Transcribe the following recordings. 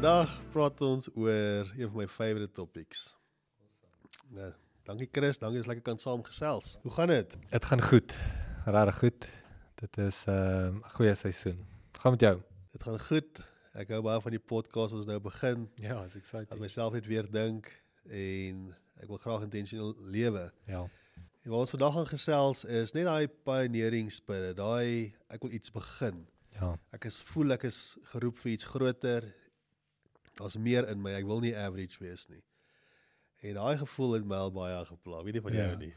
Vandag praat ons oor een van my favourite topics. Nou, dankie Chris, dankie dat jy lekker kan saamgesels. Hoe gaan dit? Dit gaan goed. Regtig goed. Dit is 'n uh, goeie seisoen. Gaan met jou? Dit gaan goed. Ek hou baie van die podcast wat ons nou begin. Ja, is exciting. Ek myself net weer dink en ek wil graag intentioneel lewe. Ja. En wat ons vandag gaan gesels is net daai pioneering spirit, daai ek wil iets begin. Ja. Ek is voel ek is geroep vir iets groter. Daar's meer in my. Ek wil nie average wees nie. En daai gevoel het my al baie gepla. Weet nie van Ja. jou nie.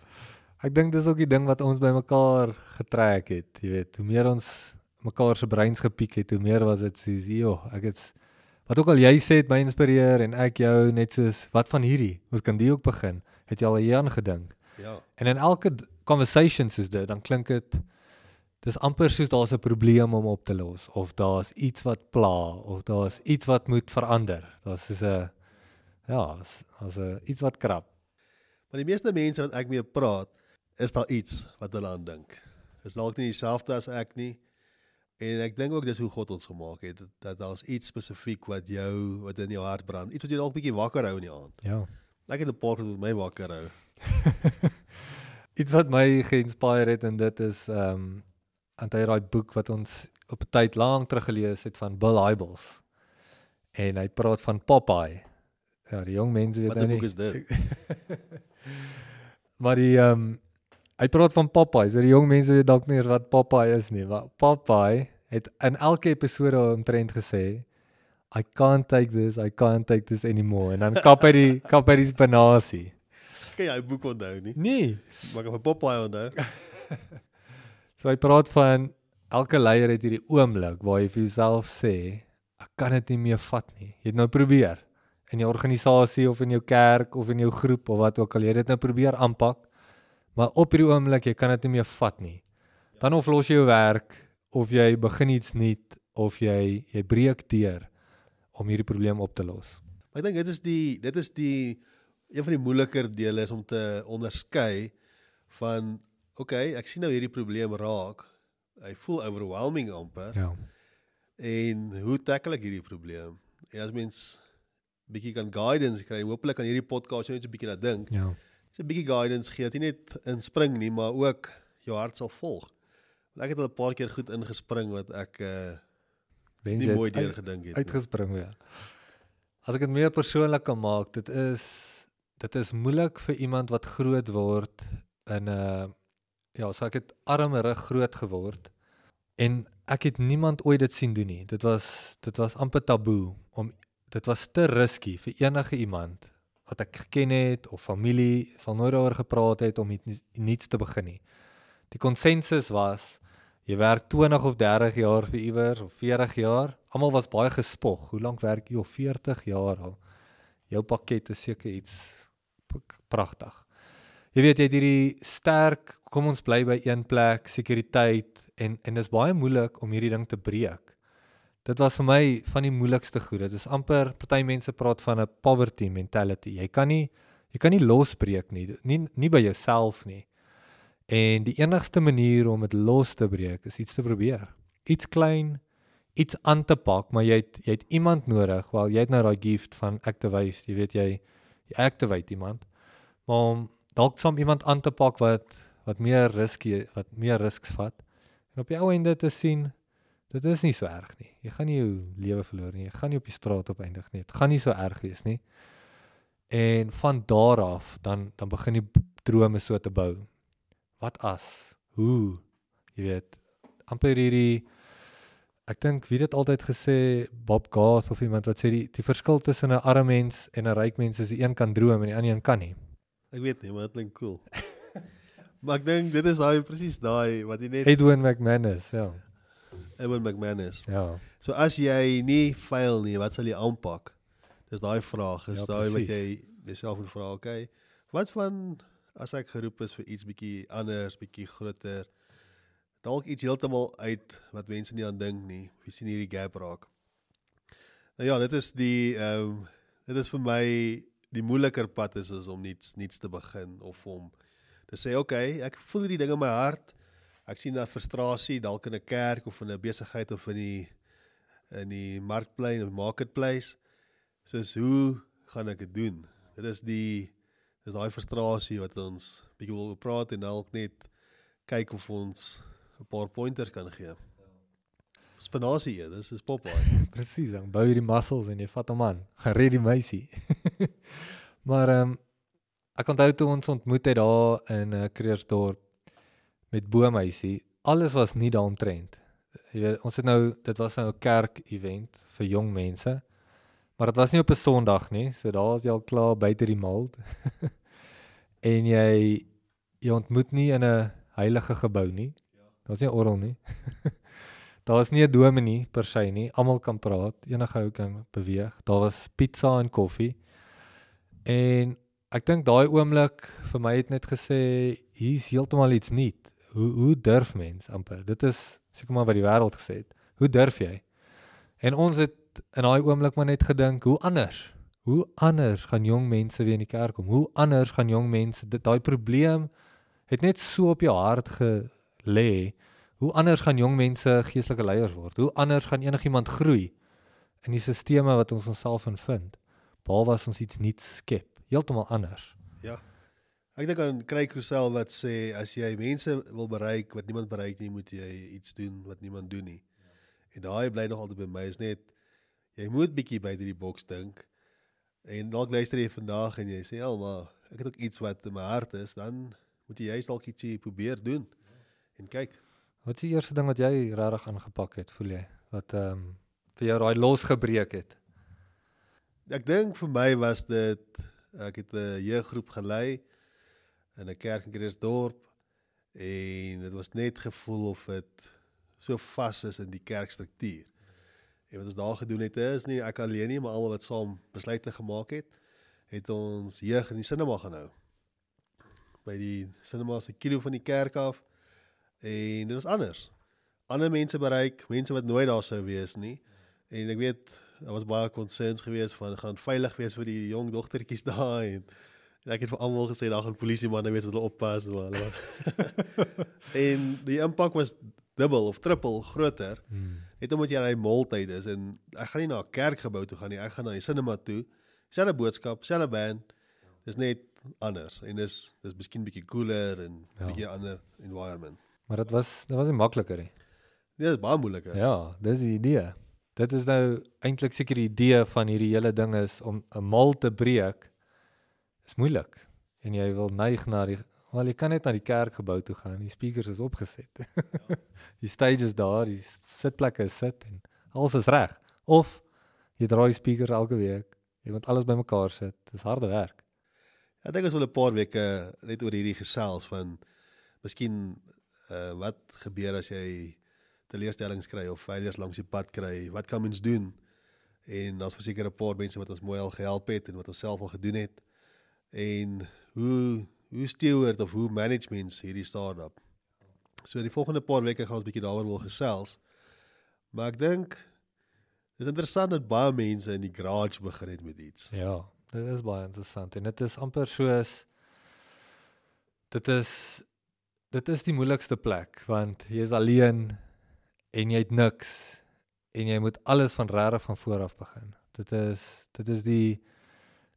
Ek dink dis ook die ding wat ons bymekaar getrek het, jy weet, hoe meer ons mekaar se breins gepiek het, hoe meer was dit soos, "Jo, ek het wat ook al jy sê het my inspireer en ek jou net soos, wat van hierdie? Ons kan die ook begin." Het jy al hieraan gedink? Ja. En in elke conversation soos dit, dan klink dit dis amper soos daar's 'n probleem om op te los of daar's iets wat pla of daar's iets wat moet verander. Daar's soos 'n ja, as 'n iets wat krap. Maar die meeste mense wat ek mee praat, is daar iets wat hulle aan dink. Is dalk nie dieselfde as ek nie. En ek dink ook dis hoe God ons gemaak het, dat, daar's iets spesifiek wat jou wat in jou hart brand, iets wat jou dalk bietjie wakker hou in die aand. Ja. Ek het 'n paar wat my wakker hou. iets wat my geïnspireer het en dit is ehm um, antie daai boek wat ons op 'n tyd lank terug gelees het van Bill Hybels. En hy praat van Popeye. Ja, die jong mense weet Wat nou 'n nie. boek is dit? maar die ehm um, hy praat van Popeye. So die jong mense weet dalk nie eers wat Popeye is nie. Maar Popeye het in elke episode omtrent gesê I can't take this, I can't take this anymore. En dan kap hy die kap hy die spinasie. Kan jy hy boek onthou nie? Nee. Maar ek het Popeye onthou. So hy praat van elke leier het hierdie oomblik waar jy vir jouself sê ek kan dit nie meer vat nie. Jy het nou probeer in jou organisasie of in jou kerk of in jou groep of wat ook al jy dit nou probeer aanpak. Maar op hierdie oomblik jy kan dit nie meer vat nie. Dan of los jy jou werk of jy begin iets nuut of jy jy breek deur om hierdie probleem op te los. Maar ek dink dit is die dit is die een van die moeiliker dele is om te onderskei van okay, ek sien nou hierdie probleem raak. Hy voel overwhelming amper Ja. en hoe tackle ek hierdie probleem? En as mens bietjie kan guidance kry, hopelik kan hierdie podcast jou net so 'n bietjie laat dink. Ja. Dis 'n bietjie guidance gee, dat jy net inspring nie, maar ook jou hart sal volg. Want ek het al 'n paar keer goed ingespring wat ek uh Wens nie mooi deur gedink het. nie. uitgespring weer. As ek dit meer persoonlik kan maak, dit is dit is moeilik vir iemand wat groot word in 'n ja, so ek het armerig groot geword en ek het niemand ooit dit sien doen nie. Dit was dit was amper taboe om dit was te risky vir enige iemand wat ek geken het of familie sal nooit daaroor gepraat het om iets niets te begin nie. Die konsensus was jy werk 20 of 30 jaar vir iewers of 40 jaar. Almal was baie gespog. Hoe lank werk jy? Of 40 jaar al. Jou pakket is seker iets pragtig. Jy weet jy het hierdie sterk, kom ons bly by een plek, sekuriteit en en dis baie moeilik om hierdie ding te breek. Dit was vir my van die moeilikste goed. Dit is amper party mense praat van 'n poverty mentality. Jy kan nie jy kan nie losbreek nie, nie nie by jouself nie. En die enigste manier om dit los te breek is iets te probeer. Iets klein, iets aan te pak, maar jy het jy het iemand nodig. Wel, jy het nou daai gift van activate, jy weet jy jy activate iemand. Maar om dalk saam iemand aan te pak wat wat meer risky, wat meer risks vat. En op die ou einde te sien dit is nie so erg nie. Jy gaan nie jou lewe verloor nie. Jy gaan nie op die straat opeindig nie. Dit gaan nie so erg wees nie. En van daar af dan dan begin die drome so te bou wat as hoe jy weet amper hierdie ek dink wie dit altyd gesê Bob Goff of iemand wat sê die die verskil tussen 'n arme mens en 'n ryk mens is die een kan droom en die ander een kan nie Ek weet nie, maar dit klink cool. maar ek dink dit is daai presies daai wat jy net Edwin McManus ja Ewan McManus. ja So as jy nie fail nie, wat sal jy aanpak? Dis daai vraag. Is Ja, daai wat jy jouself moet vra, okay. Wat van as ek geroep is vir iets bietjie anders, bietjie groter? Dalk iets heeltemal uit wat mense nie aan dink nie. Wie sien hierdie gap raak? Nou ja, dit is die ehm um, dit is vir my die moeiliker pad is, is om niets niets te begin of om te sê okay, ek voel hierdie ding in my hart. Ek sien 'n frustrasie dalk in 'n kerk of in 'n besigheid of in die in die markplein of marketplace Soos hoe gaan ek dit doen? Dit is die dis daai frustrasie wat ons bietjie wil praat en dalk net kyk of ons 'n paar pointers kan gee. Spinasie, ja, dis is Popeye. Presies, dan bou jy die muscles en jy vat hom aan. Gaan red die meisie. maar ehm um, ek onthou toe ons ontmoet het daar in uh, Kreersdorp met Boomhuisie, alles was nie daaromtrent. Jy weet, ons het nou dit was nou 'n kerk event vir jong mense. Maar dit was nie op 'n Sondag nie, so daar is jy al klaar buite die mald. en jy jy ontmoet nie in 'n heilige gebou nie. Daar's nie 'n orgel nie. Daar's nie 'n dominee per se nie. Almal kan praat, enige ou kan beweeg. Daar was pizza en koffie. En ek dink daai oomblik vir my het net gesê hier's heeltemal iets nuut. Hoe hoe durf mens amper? Dit is seker maar wat die wêreld gesê het. Hoe durf jy? En ons het in daai oomblik maar net gedink, hoe anders? Hoe anders gaan jong mense weer in die kerk kom? Hoe anders gaan jong mense daai probleem het net so op jou hart gelê? Hoe anders gaan jong mense geestelike leiers word? Hoe anders gaan enigiemand groei in die stelsels wat ons onsself in vind? Behalwe as ons iets nuuts skep, heeltemal anders. Ja. Ek dink aan Craig Rousseau wat sê as jy mense wil bereik wat niemand bereik nie, moet jy iets doen wat niemand doen nie. En daai bly nog altyd by my is net jy moet bietjie by hierdie boks dink. En dalk luister jy vandag en jy sê, "Ja, maar ek het ook iets wat in my hart is," dan moet jy juist dalk ietsie probeer doen. En kyk, Wat is die eerste ding wat jy regtig aangepak het, voel jy? Wat ehm um, vir jou daai los gebreek het? Ek dink vir my was dit ek het 'n jeuggroep gelei in 'n kerk in Kreersdorp en dit was net gevoel of dit so vas is in die kerkstruktuur. En wat ons daar gedoen het is nie ek alleen nie, maar almal wat saam besluite gemaak het, het ons jeug in die sinema gaan hou. By die sinema se kilo van die kerk af En dit was anders. Ander mense bereik, mense wat nooit daar sou wees nie. En ek weet daar was baie concerns geweest van gaan veilig wees vir die jong dogtertjies daar en, en ek het vir almal gesê daar gaan polisie manne wees wat hulle oppas maar hulle En die impak was dubbel of triple groter. Hmm. Net omdat jy in 'n maaltyd is en ek gaan nie na 'n kerkgebou toe gaan nie, ek gaan na die cinema toe. Selfe boodskap, selfe band. Dis net anders en dis dis miskien bietjie cooler en ja. bietjie ander environment. Maar dit was dit was nie makliker nie. Nee, dit is baie moeiliker. Ja, dis die idee. Dit is nou eintlik seker die idee van hierdie hele ding is om 'n mal te breek is moeilik. En jy wil neig na die wel jy kan net na die kerkgebou toe gaan. Die speakers is opgeset. Ja. die stage is daar, die sitplekke is sit en alles is reg. Of jy draai die speakers elke week. Jy moet alles bymekaar sit. Dis harde werk. Ja, ek dink ons wil 'n paar weke net oor hierdie gesels van miskien uh wat gebeur as jy teleurstellings kry of failures langs die pad kry? Wat kan mens doen? En daar's verseker 'n paar mense wat ons mooi al gehelp het en wat ons self al gedoen het. En hoe hoe steward of hoe management hierdie startup. So die volgende paar weke gaan ons bietjie daaroor wil gesels. Maar ek dink dis interessant dat baie mense in die garage begin het met iets. Ja, dit is baie interessant en dit is amper soos dit is dit is die moeilikste plek want jy is alleen en jy het niks en jy moet alles van regtig van voor af begin. Dit is dit is die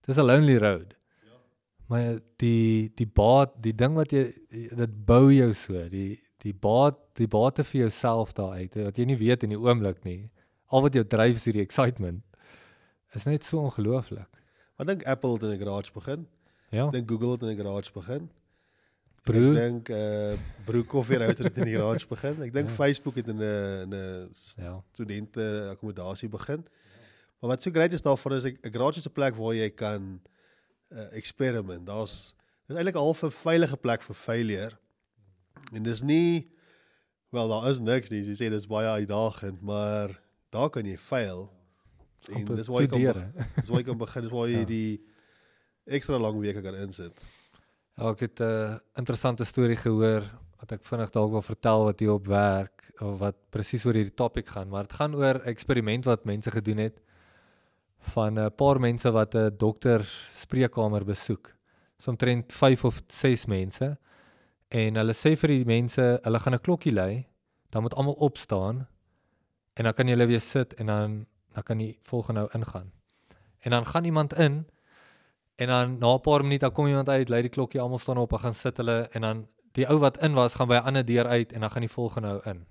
dit is 'n lonely road. Ja. Maar die die baat, die ding wat jy dit bou jou so, die die baat, die bate vir jouself daar uit wat jy nie weet in die oomblik nie. Al wat jou dryf is die excitement. Is net so ongelooflik. Wat dink Apple het in 'n garage begin? Ja. Dink Google het in 'n garage begin? Brew. Ek dink eh uh, Brew Coffee Roaster het in die garage begin. Ek dink ja. Facebook het in 'n 'n ja. studente akkommodasie begin. Maar wat so great is daarvoor is 'n garage is 'n plek waar jy kan uh, experiment. Daar's dis eintlik half 'n veilige plek vir failure. En dis nie wel daar is niks nie. Jy sê dis baie uitdagend, maar daar kan jy fail. En dis waar jy kan dis waar jy kan begin, dis waar jy ja. die ekstra lang weke kan insit. Ja, ek het 'n uh, interessante storie gehoor wat ek vinnig dalk wil vertel wat hier op werk of wat presies oor hierdie topik gaan, maar dit gaan oor 'n eksperiment wat mense gedoen het van 'n paar mense wat 'n dokter spreekkamer besoek. So omtrent 5 of 6 mense en hulle sê vir die mense, hulle gaan 'n klokkie lui, dan moet almal opstaan en dan kan jy hulle weer sit en dan dan kan die volgende nou ingaan. En dan gaan iemand in en dan na 'n paar minute dan kom iemand uit, lei die klokkie, almal staan op, en gaan sit hulle en dan die ou wat in was gaan by 'n ander deur uit en dan gaan die volgende ou in.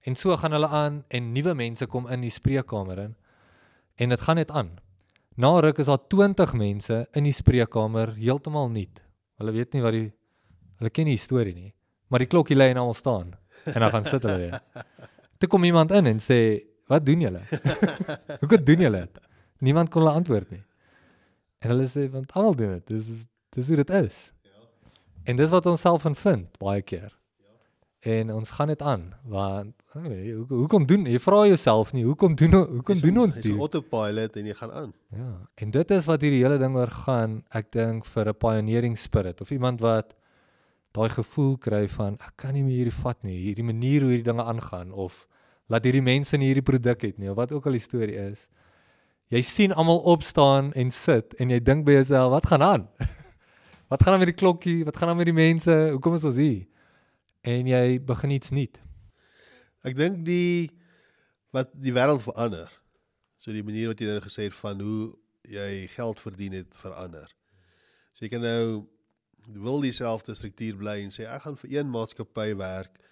En so gaan hulle aan en nuwe mense kom in die spreekkamer in. En dit gaan net aan. Na ruk is daar 20 mense in die spreekkamer heeltemal nuut. Hulle weet nie wat die hulle ken nie die storie nie. Maar die klokkie lê en almal staan en dan gaan sit hulle weer. Toe kom iemand in en sê, "Wat doen julle? Hoekom doen julle dit?" Niemand kon hulle antwoord nie. En hulle sê, "Want almal doen dit. Dis dis hoe dit is." En dis wat ons self in vind baie keer. En ons gaan dit aan want okay, hoe hoekom doen jy vra jouself nie hoekom doen hoekom doen ons dit? dit? Dis autopilot en jy gaan aan. Ja, en dit is wat hierdie hele ding oor gaan, ek dink vir 'n pioneering spirit of iemand wat daai gevoel kry van ek kan nie meer hierdie vat nie, hierdie manier hoe hierdie dinge aangaan of laat hierdie mense nie hierdie produk het nie of wat ook al die storie is. Jy sien almal opstaan en sit en jy dink by jouself, wat gaan aan? wat gaan aan met die klokkie? Wat gaan aan met die mense? Hoekom is ons hier? En jy begin iets nuut. Ek dink die wat die wêreld verander. So die manier wat jy nou gesê het van hoe jy geld verdien het verander. So jy kan nou wil dieselfde struktuur bly en sê ek gaan vir een maatskappy werk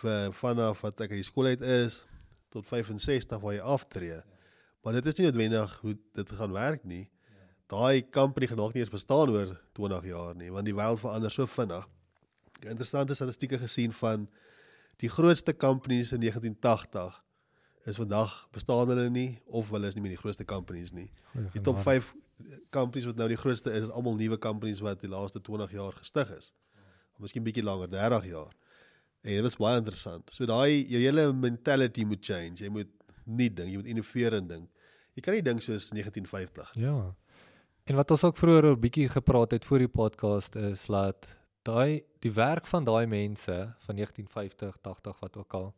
vir vanaf wat ek uit die skool uit is tot 65 waar jy aftree. Maar dit is nie noodwendig hoe dit gaan werk nie. Daai company gaan dalk nie eens bestaan oor 20 jaar nie want die wêreld verander so vinnig. Interessante statistieke gesien van die grootste companies in 1980 is vandag bestaan hulle nie of hulle is nie meer die grootste companies nie. Die top 5 companies wat nou die grootste is, is almal nuwe companies wat die laaste 20 jaar gestig is. Of miskien bietjie langer, 30 jaar. En dit was baie interessant. So daai jou hele mentality moet change. Jy moet nie dink, jy moet innoverend dink. Jy kan nie dink soos 1950. Ja. En wat ons ook vroeër 'n bietjie gepraat het voor die podcast is dat daai die werk van daai mense van 1950, 80 wat ook al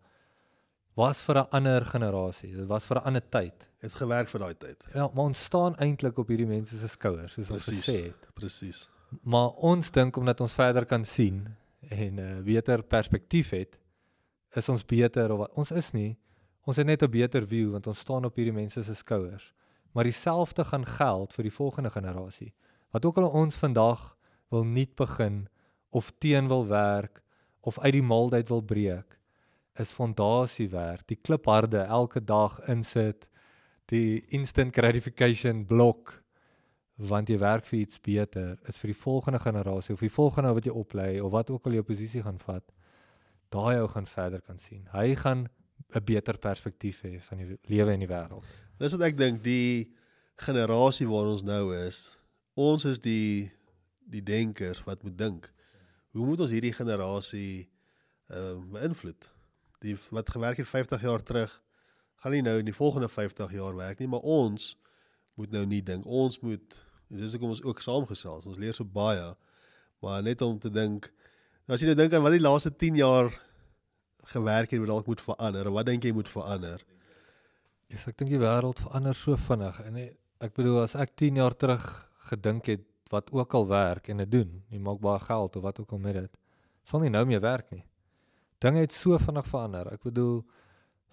was vir 'n ander generasie. Dit was vir 'n ander tyd. Het gewerk vir daai tyd. Ja, maar ons staan eintlik op hierdie mense se skouers, soos ons gesê het. Presies. Maar ons dink omdat ons verder kan sien en 'n uh, beter perspektief het, is ons beter of wat ons is nie. Ons het net 'n beter view want ons staan op hierdie mense se skouers. Maar dieselfde gaan geld vir die volgende generasie. Wat ook al ons vandag wil nuut begin of teen wil werk of uit die uit wil breek, is fondasiewerk, die klipharde elke dag insit, die instant gratification blok want jy werk vir iets beter, is vir die volgende generasie of die volgende wat jy oplei of wat ook al jou posisie gaan vat. Daai ou gaan verder kan sien. Hy gaan 'n beter perspektief hê van die lewe en die wêreld. Dis wat ek dink die generasie waar ons nou is. Ons is die die denkers wat moet dink. Hoe moet ons hierdie generasie ehm uh, beïnvloed? Die wat gewerk het 50 jaar terug gaan nie nou in die volgende 50 jaar werk nie, maar ons moet nou nie dink. Ons moet dis hoekom ons ook saamgesels. Ons leer so baie. Maar net om te dink as jy nou dink aan wat die laaste 10 jaar gewerk het, wat dalk moet verander. Wat dink jy moet verander? Yes, ek dink die wêreld verander so vinnig en ek bedoel as ek 10 jaar terug gedink het wat ook al werk en dit doen, jy maak baie geld of wat ook al met dit, sal nie nou meer werk nie. Dinge het so vinnig verander. Ek bedoel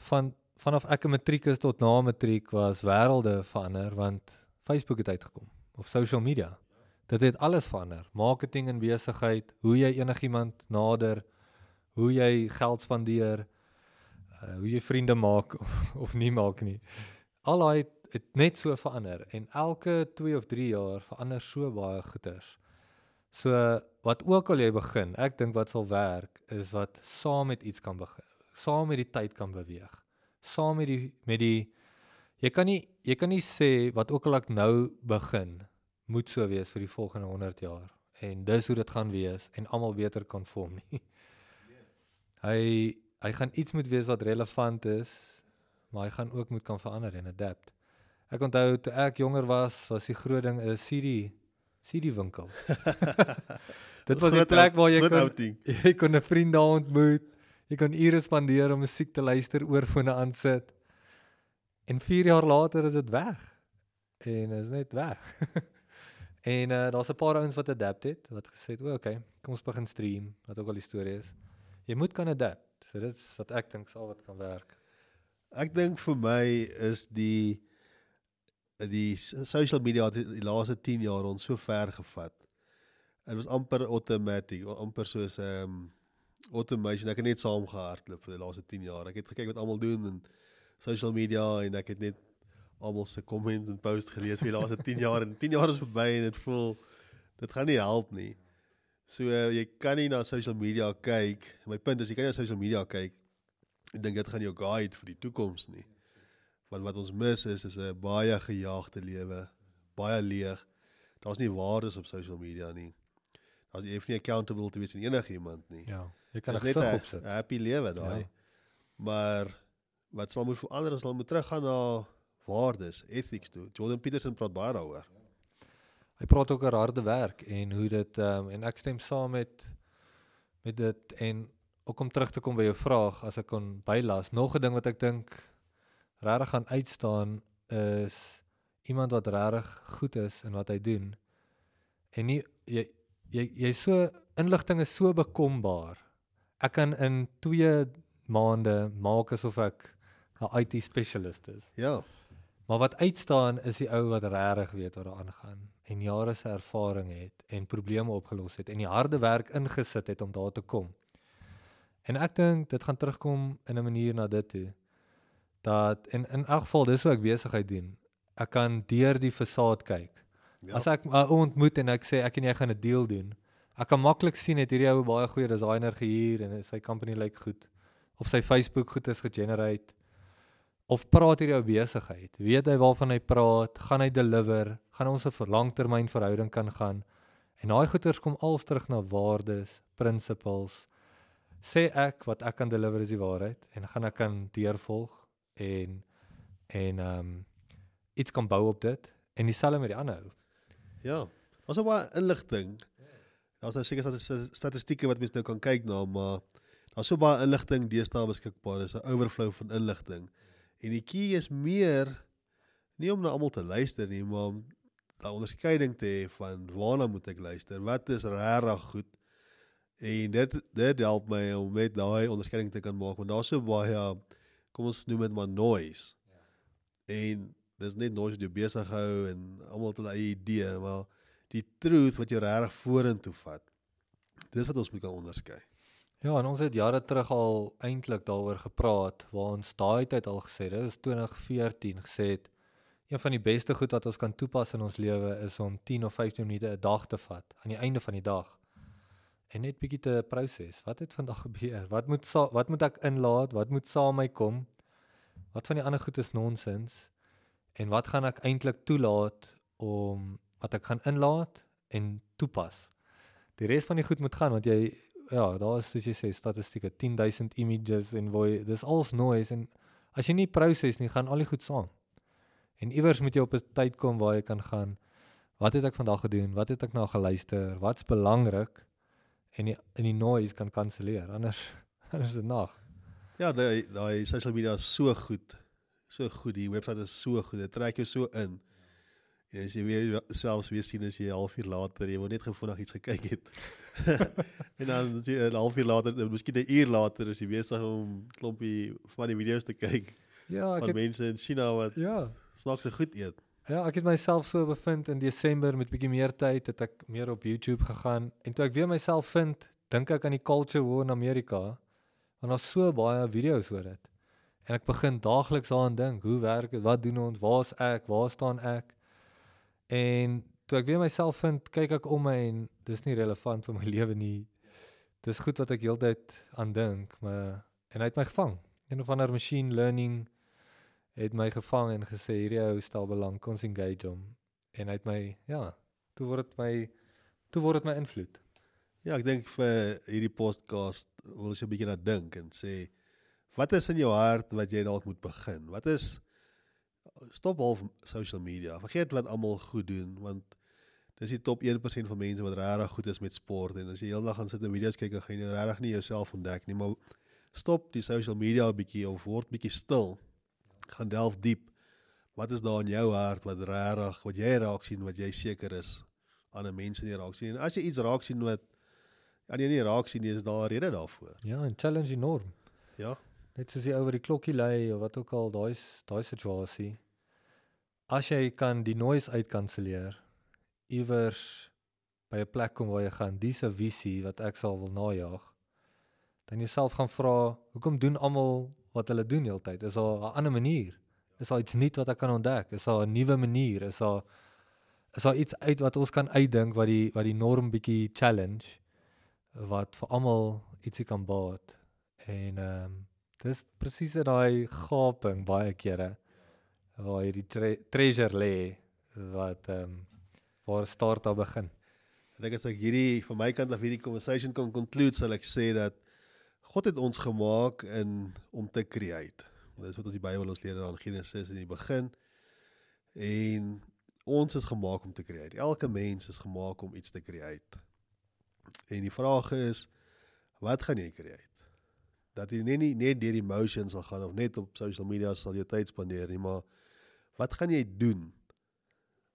van vanaf ek 'n matriek is tot na matriek was wêrelde verander want Facebook het uitgekom of social media. Dit het alles verander. Marketing en besigheid, hoe jy enigiemand nader, hoe jy geld spandeer, uh, hoe jy vriende maak of, of nie maak nie. Al daai het, het net so verander en elke 2 of 3 jaar verander so baie goeters. So wat ook al jy begin, ek dink wat sal werk is wat saam met iets kan begin. Saam met die tyd kan beweeg. Saam met die met die jy kan nie jy kan nie sê wat ook al ek nou begin moet so wees vir die volgende 100 jaar en dis hoe dit gaan wees en almal beter kan vorm nie. Hy hy gaan iets moet wees wat relevant is, maar hy gaan ook moet kan verander en adapt. Ek onthou toe ek jonger was, was die groot ding 'n CD CD winkel. Dit was 'n plek waar jy kon jy kon 'n vriend daar ontmoet. Jy kon ure spandeer om musiek te luister, oorfone aansit. En 4 jaar later is dit weg. En is net weg. en uh, daar's 'n paar ouens wat adapt het, wat gesê het, "O, okay, kom ons begin stream," wat ook al die storie is. Jy moet kan adapt. So dit is wat ek dink sal wat kan werk. Ek dink vir my is die die social media het die laaste 10 jaar ons so ver gevat. Dit was amper automatic, amper soos 'n um, automation. Ek het net saam gehardloop vir die laaste 10 jaar. Ek het gekyk wat almal doen in social media en ek het net almal se comments en posts gelees vir die laaste 10 jaar en 10 jaar is verby en dit voel dit gaan nie help nie. So uh, jy kan nie na social media kyk. My punt is jy kan nie na social media kyk en dink dit gaan jou guide vir die toekoms nie. Want wat ons mis is is 'n baie gejaagde lewe, baie leeg. Daar's nie waardes op social media nie. Daar's jy hoef nie accountable te wees aan enigiemand nie. Ja. Jy kan 'n gesig net 'n opsit. happy lewe daai. Ja. Maar wat sal moet verander is hulle moet teruggaan na waardes, ethics toe. Jordan Peterson praat baie daaroor. Hy praat ook oor harde werk en hoe dit ehm um, en ek stem saam met met dit en ook om terug te kom by jou vraag as ek kon bylas. Nog 'n ding wat ek dink regtig gaan uitstaan is iemand wat regtig goed is in wat hy doen. En nie jy jy jy so inligting is so bekombaar. Ek kan in 2 maande maak asof ek 'n IT spesialist is. Ja. Maar wat uitstaan is die ou wat regtig weet wat daar aangaan en jare se ervaring het en probleme opgelos het en die harde werk ingesit het om daar te kom. En ek dink dit gaan terugkom in 'n manier na dit toe. Dat en in elk geval dis hoe ek besigheid doen. Ek kan deur die fasaad kyk. Ja. As ek 'n ou ontmoet en ek sê ek en jy gaan 'n deal doen, ek kan maklik sien het hierdie ou baie goeie designer gehuur en sy company lyk goed of sy Facebook goed is gegenerate of praat hierdie ou besigheid? Weet hy waarvan hy praat? Gaan hy deliver? Gaan ons 'n verlangtermyn verhouding kan gaan? En daai goeters kom als terug na waardes, principles. Sê ek wat ek kan deliver is die waarheid en gaan ek kan deurvolg en en ehm um, iets kan bou op dit en dieselfde met die ander ou. Ja. Daar's ook baie inligting. Daar's nou seker statis- statistieke wat mense nou kan kyk na, maar daar's so baie inligting deesdae beskikbaar. Dis 'n overflow van inligting. En die key is meer nie om na almal te luister nie, maar om daai onderskeiding te hê van waarna moet ek luister? Wat is regtig goed? En dit dit help my om met daai onderskeiding te kan maak want daar's so baie kom ons noem dit maar noise. En dis net noise wat jou besig hou en almal het hulle eie idee, maar die truth wat jou regtig vorentoe vat. Dis wat ons moet kan onderskei. Ja, en ons het jare terug al eintlik daaroor gepraat waar ons daai tyd al gesê dit is 2014 gesê het een van die beste goed wat ons kan toepas in ons lewe is om 10 of 15 minute 'n dag te vat aan die einde van die dag. En net bietjie te proses. Wat het vandag gebeur? Wat moet sa wat moet ek inlaat? Wat moet saam my kom? Wat van die ander goed is nonsens? En wat gaan ek eintlik toelaat om wat ek gaan inlaat en toepas? Die res van die goed moet gaan want jy ja, daar is soos jy sê statistieke 10000 images en jy- dis alles noise en as jy nie proses nie, gaan al die goed saam. En iewers moet jy op 'n tyd kom waar jy kan gaan wat het ek vandag gedoen? Wat het ek nou geluister? Wat's belangrik? En die in die noise kan kanselleer. Anders anders is dit nag. Ja, daai daai social media is so goed. So goed. Die webwerf is so goed. Dit trek jou so in. En as jy weer selfs weer sien as jy 'n halfuur later, jy wou net gevoelig iets gekyk het. en dan as jy 'n halfuur later, miskien 'n uur later is jy besig om klompie van die video's te kyk Ja, ek van het mense in China wat ja, snaakse goed eet. Ja, ek het myself so bevind in Desember met bietjie meer tyd het ek meer op YouTube gegaan en toe ek weer myself vind, dink ek aan die culture war in Amerika want daar's so baie video's oor dit. En ek begin daagliks daaraan dink, hoe werk dit? Wat doen ons? Waar's ek? Waar staan ek? En toe ek weer myself vind, kyk ek om my en dis nie relevant vir my lewe nie. Dis goed wat ek heeltyd aan dink, maar en hy het my gevang. Een of ander machine learning het my gevang en gesê hierdie ou stel belang, ons engage hom. En hy het my ja, toe word dit my toe word dit my invloed. Ja, ek dink vir hierdie podcast wil ons 'n bietjie na dink en sê wat is in jou hart wat jy dalk moet begin? Wat is stop half social media. Vergeet wat almal goed doen want dis die top 1% van mense wat regtig goed is met sport en as jy heeldag gaan sit en video's kyk, gaan jy regtig nie jouself ontdek nie, maar stop die social media 'n bietjie of word bietjie stil. Gaan delf diep. Wat is daar in jou hart wat regtig wat jy raak sien wat jy seker is ander mense nie raak sien. En as jy iets raak sien wat aan jy nie raak sien nie, is daar 'n rede daarvoor. Ja, en challenge die norm. Ja. Net soos die ou wat die klokkie lei of wat ook al, daai daai situasie. As jy kan die noise uitkanselleer iewers by 'n plek kom waar jy gaan dis 'n visie wat ek sal wil najag dan jouself gaan vra hoekom doen almal wat hulle doen heeltyd? Is daar 'n ander manier? Is daar iets nuut wat ek kan ontdek? Is daar 'n nuwe manier? Is daar is daar iets uit wat ons kan uitdink wat die wat die norm bietjie challenge wat vir almal ietsie kan baat? En ehm um, dis presies daai gaping baie kere waar jy die tre treasure lê wat ehm um, waar start daar begin. Ek dink as ek hierdie van my kant af hierdie conversation kan conclude sal ek sê dat God het ons gemaak in om te create. Dit is wat ons die Bybel ons leer in Genesis in die begin. En ons is gemaak om te create. Elke mens is gemaak om iets te create. En die vraag is wat gaan jy create? Dat jy net nie net deur emotions sal gaan of net op social media sal jy tyd spandeer nie, maar wat gaan jy doen?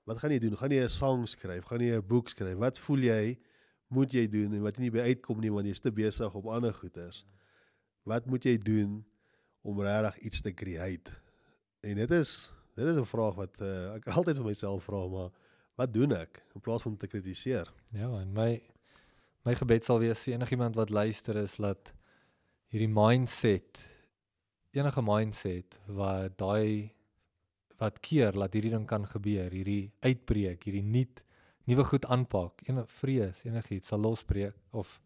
Wat gaan jy doen? Gaan jy 'n sang skryf? Gaan jy 'n boek skryf? Wat voel jy moet jy doen en wat jy nie by uitkom nie want jy's te besig op ander goeders? Wat moet jy doen om regtig iets te create? En dit is dit is 'n vraag wat uh, ek altyd vir myself vra, maar wat doen ek in plaas van te kritiseer? Ja, en my my gebed sal wees vir enigiemand wat luister is dat hierdie mindset enige mindset wat daai wat keer dat hierdie ding kan gebeur, hierdie uitbreek, hierdie nuut nuwe goed aanpak, enige vrees, enigiets sal losbreek of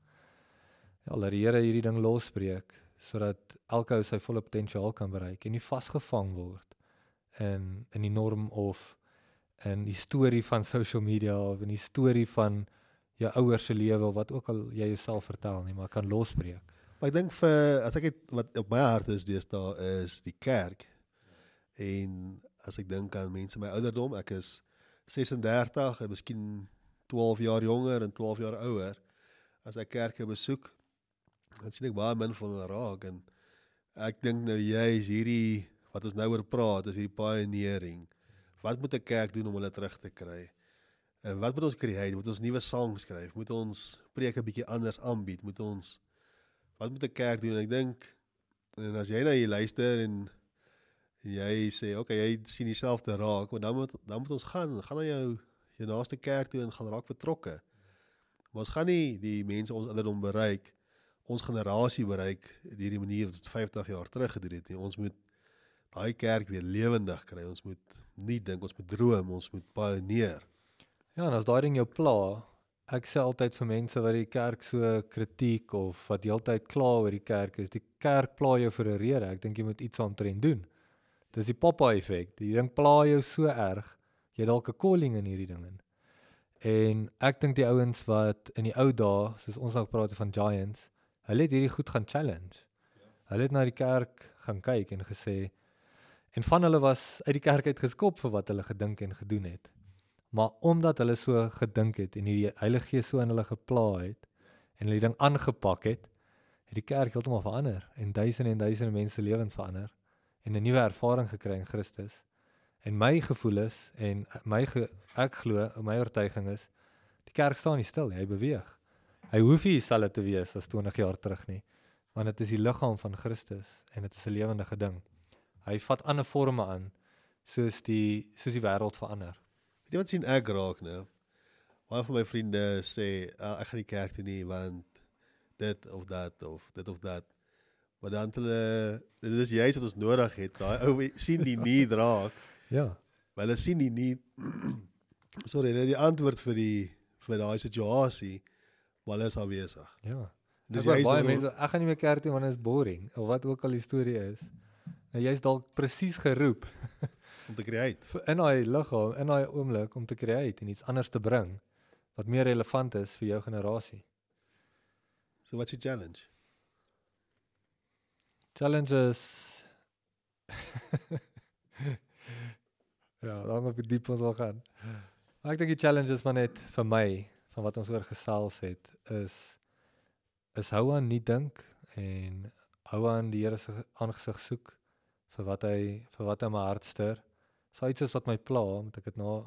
ja, laat die Here hierdie ding losbreek sodat elke ou sy volle potensiaal kan bereik en nie vasgevang word in in die norm of in die storie van social media of in die storie van jou ouers se lewe of wat ook al jy jouself vertel nie, maar kan losbreek. Maar ek dink vir as ek het wat op my hart is deesdae is die kerk. En as ek dink aan mense my ouderdom, ek is 36 en miskien 12 jaar jonger en 12 jaar ouer. As ek kerke besoek, dan sien ek baie min van hulle raak en ek dink nou jy is hierdie wat ons nou oor praat, is hierdie pioneering. Wat moet 'n kerk doen om hulle terug te kry? En wat moet ons create? Moet ons nuwe songs skryf? Moet ons preke bietjie anders aanbied? Moet ons wat moet 'n kerk doen? Ek dink en as jy nou hier luister en en jy sê okay, jy sien dieselfde raak, want dan moet dan moet ons gaan, gaan na jou jou naaste kerk toe en gaan raak betrokke. Maar ons gaan nie die mense ons ouderdom bereik, ons generasie bereik hierdie manier wat 50 jaar terug gedoen het nie. Ons moet daai kerk weer lewendig kry. Ons moet nie dink ons moet droom, ons moet pioneer. Ja, en as daai ding jou pla, ek sê altyd vir mense wat die kerk so kritiek of wat heeltyd kla oor die kerk is, die kerk pla jou vir 'n rede. Ek dink jy moet iets aantrend doen. Dis die Popeye effek. Die ding pla jou so erg, jy dalk 'n calling in hierdie ding in. En ek dink die ouens wat in die ou dae, soos ons nou praat van giants, hulle het hierdie goed gaan challenge. Hulle het na die kerk gaan kyk en gesê en van hulle was uit die kerk uit geskop vir wat hulle gedink en gedoen het. Maar omdat hulle so gedink het en die Heilige Gees so in hulle gepla het en hulle ding aangepak het, het die kerk heeltemal verander en duisende en duisende mense lewens verander en 'n nuwe ervaring gekry in Christus. En my gevoel is en my ge, ek glo, my oortuiging is die kerk staan nie stil hy beweeg. Hy hoef nie dieselfde te wees as 20 jaar terug nie, want dit is die liggaam van Christus en dit is 'n lewendige ding. Hy vat ander forme aan soos die soos die wêreld verander. Weet jy wat sien ek raak nou? Baie van my vriende sê uh, ek gaan nie kerk toe nie want dit of dat of dit of dat. Maar dan hulle dit is juist wat ons nodig het. Daai ou sien die need raak. Ja. Maar hulle sien die need sorry, hulle die antwoord vir die vir daai situasie, maar hulle is al besig. Ja. Dis Dis baie mense, ek gaan nie meer kerk toe want dit is boring of wat ook al die storie is. Nou jy's dalk presies geroep om te create. in daai liggaam, in daai oomblik om te create en iets anders te bring wat meer relevant is vir jou generasie. So what's your challenge? Challenges. ja, dan op die diep ons wil gaan. Maar ek dink die challenges maar net vir my van wat ons oor gesels het is is hou aan nie dink en hou aan die Here se aangesig soek vir wat hy vir wat hy my hart stuur. So iets is wat my pla, moet ek dit na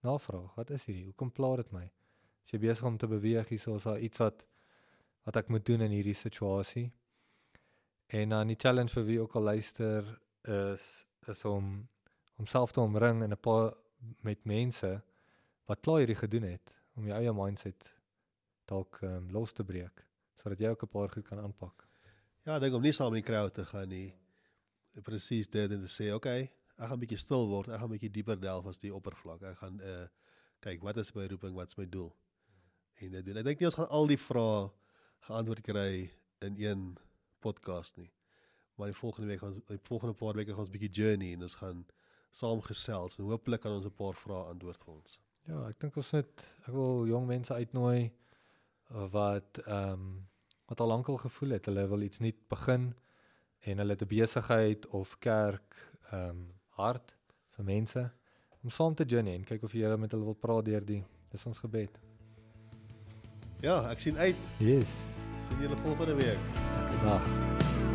navraag. Wat is hierdie? Hoekom pla dit my? As jy besig om te beweeg hier, so is daar iets wat wat ek moet doen in hierdie situasie. En dan die challenge vir wie ook al luister is is om om self te omring in 'n paar met mense wat klaar hierdie gedoen het om jou eie mindset dalk um, los te breek sodat jy ook 'n paar goed kan aanpak. Ja, ek dink om nie saam in die crowd te gaan nie. Presies dit en te sê, "Oké, okay, ek gaan 'n bietjie stil word. Ek gaan 'n bietjie dieper delf as die oppervlak. Ek gaan uh kyk wat is my roeping, wat's my doel?" En dit doen. Ek dink nie ons gaan al die vrae geantwoord kry in een podcast nie. Maar die volgende week gaan die volgende paar weke gaan ons 'n bietjie journey en ons gaan saam gesels en hopelik kan ons 'n paar vrae antwoord vir ons. Ja, ek dink ons moet ek wil jong mense uitnooi wat ehm um, wat al lankal gevoel het hulle wil iets nuut begin en hulle het 'n besigheid of kerk ehm um, hart vir mense om saam te journey en kyk of jy hulle met hulle wil praat deur die dis ons gebed. Ja, ek sien uit. Yes. Sien julle volgende week. Lekker dag.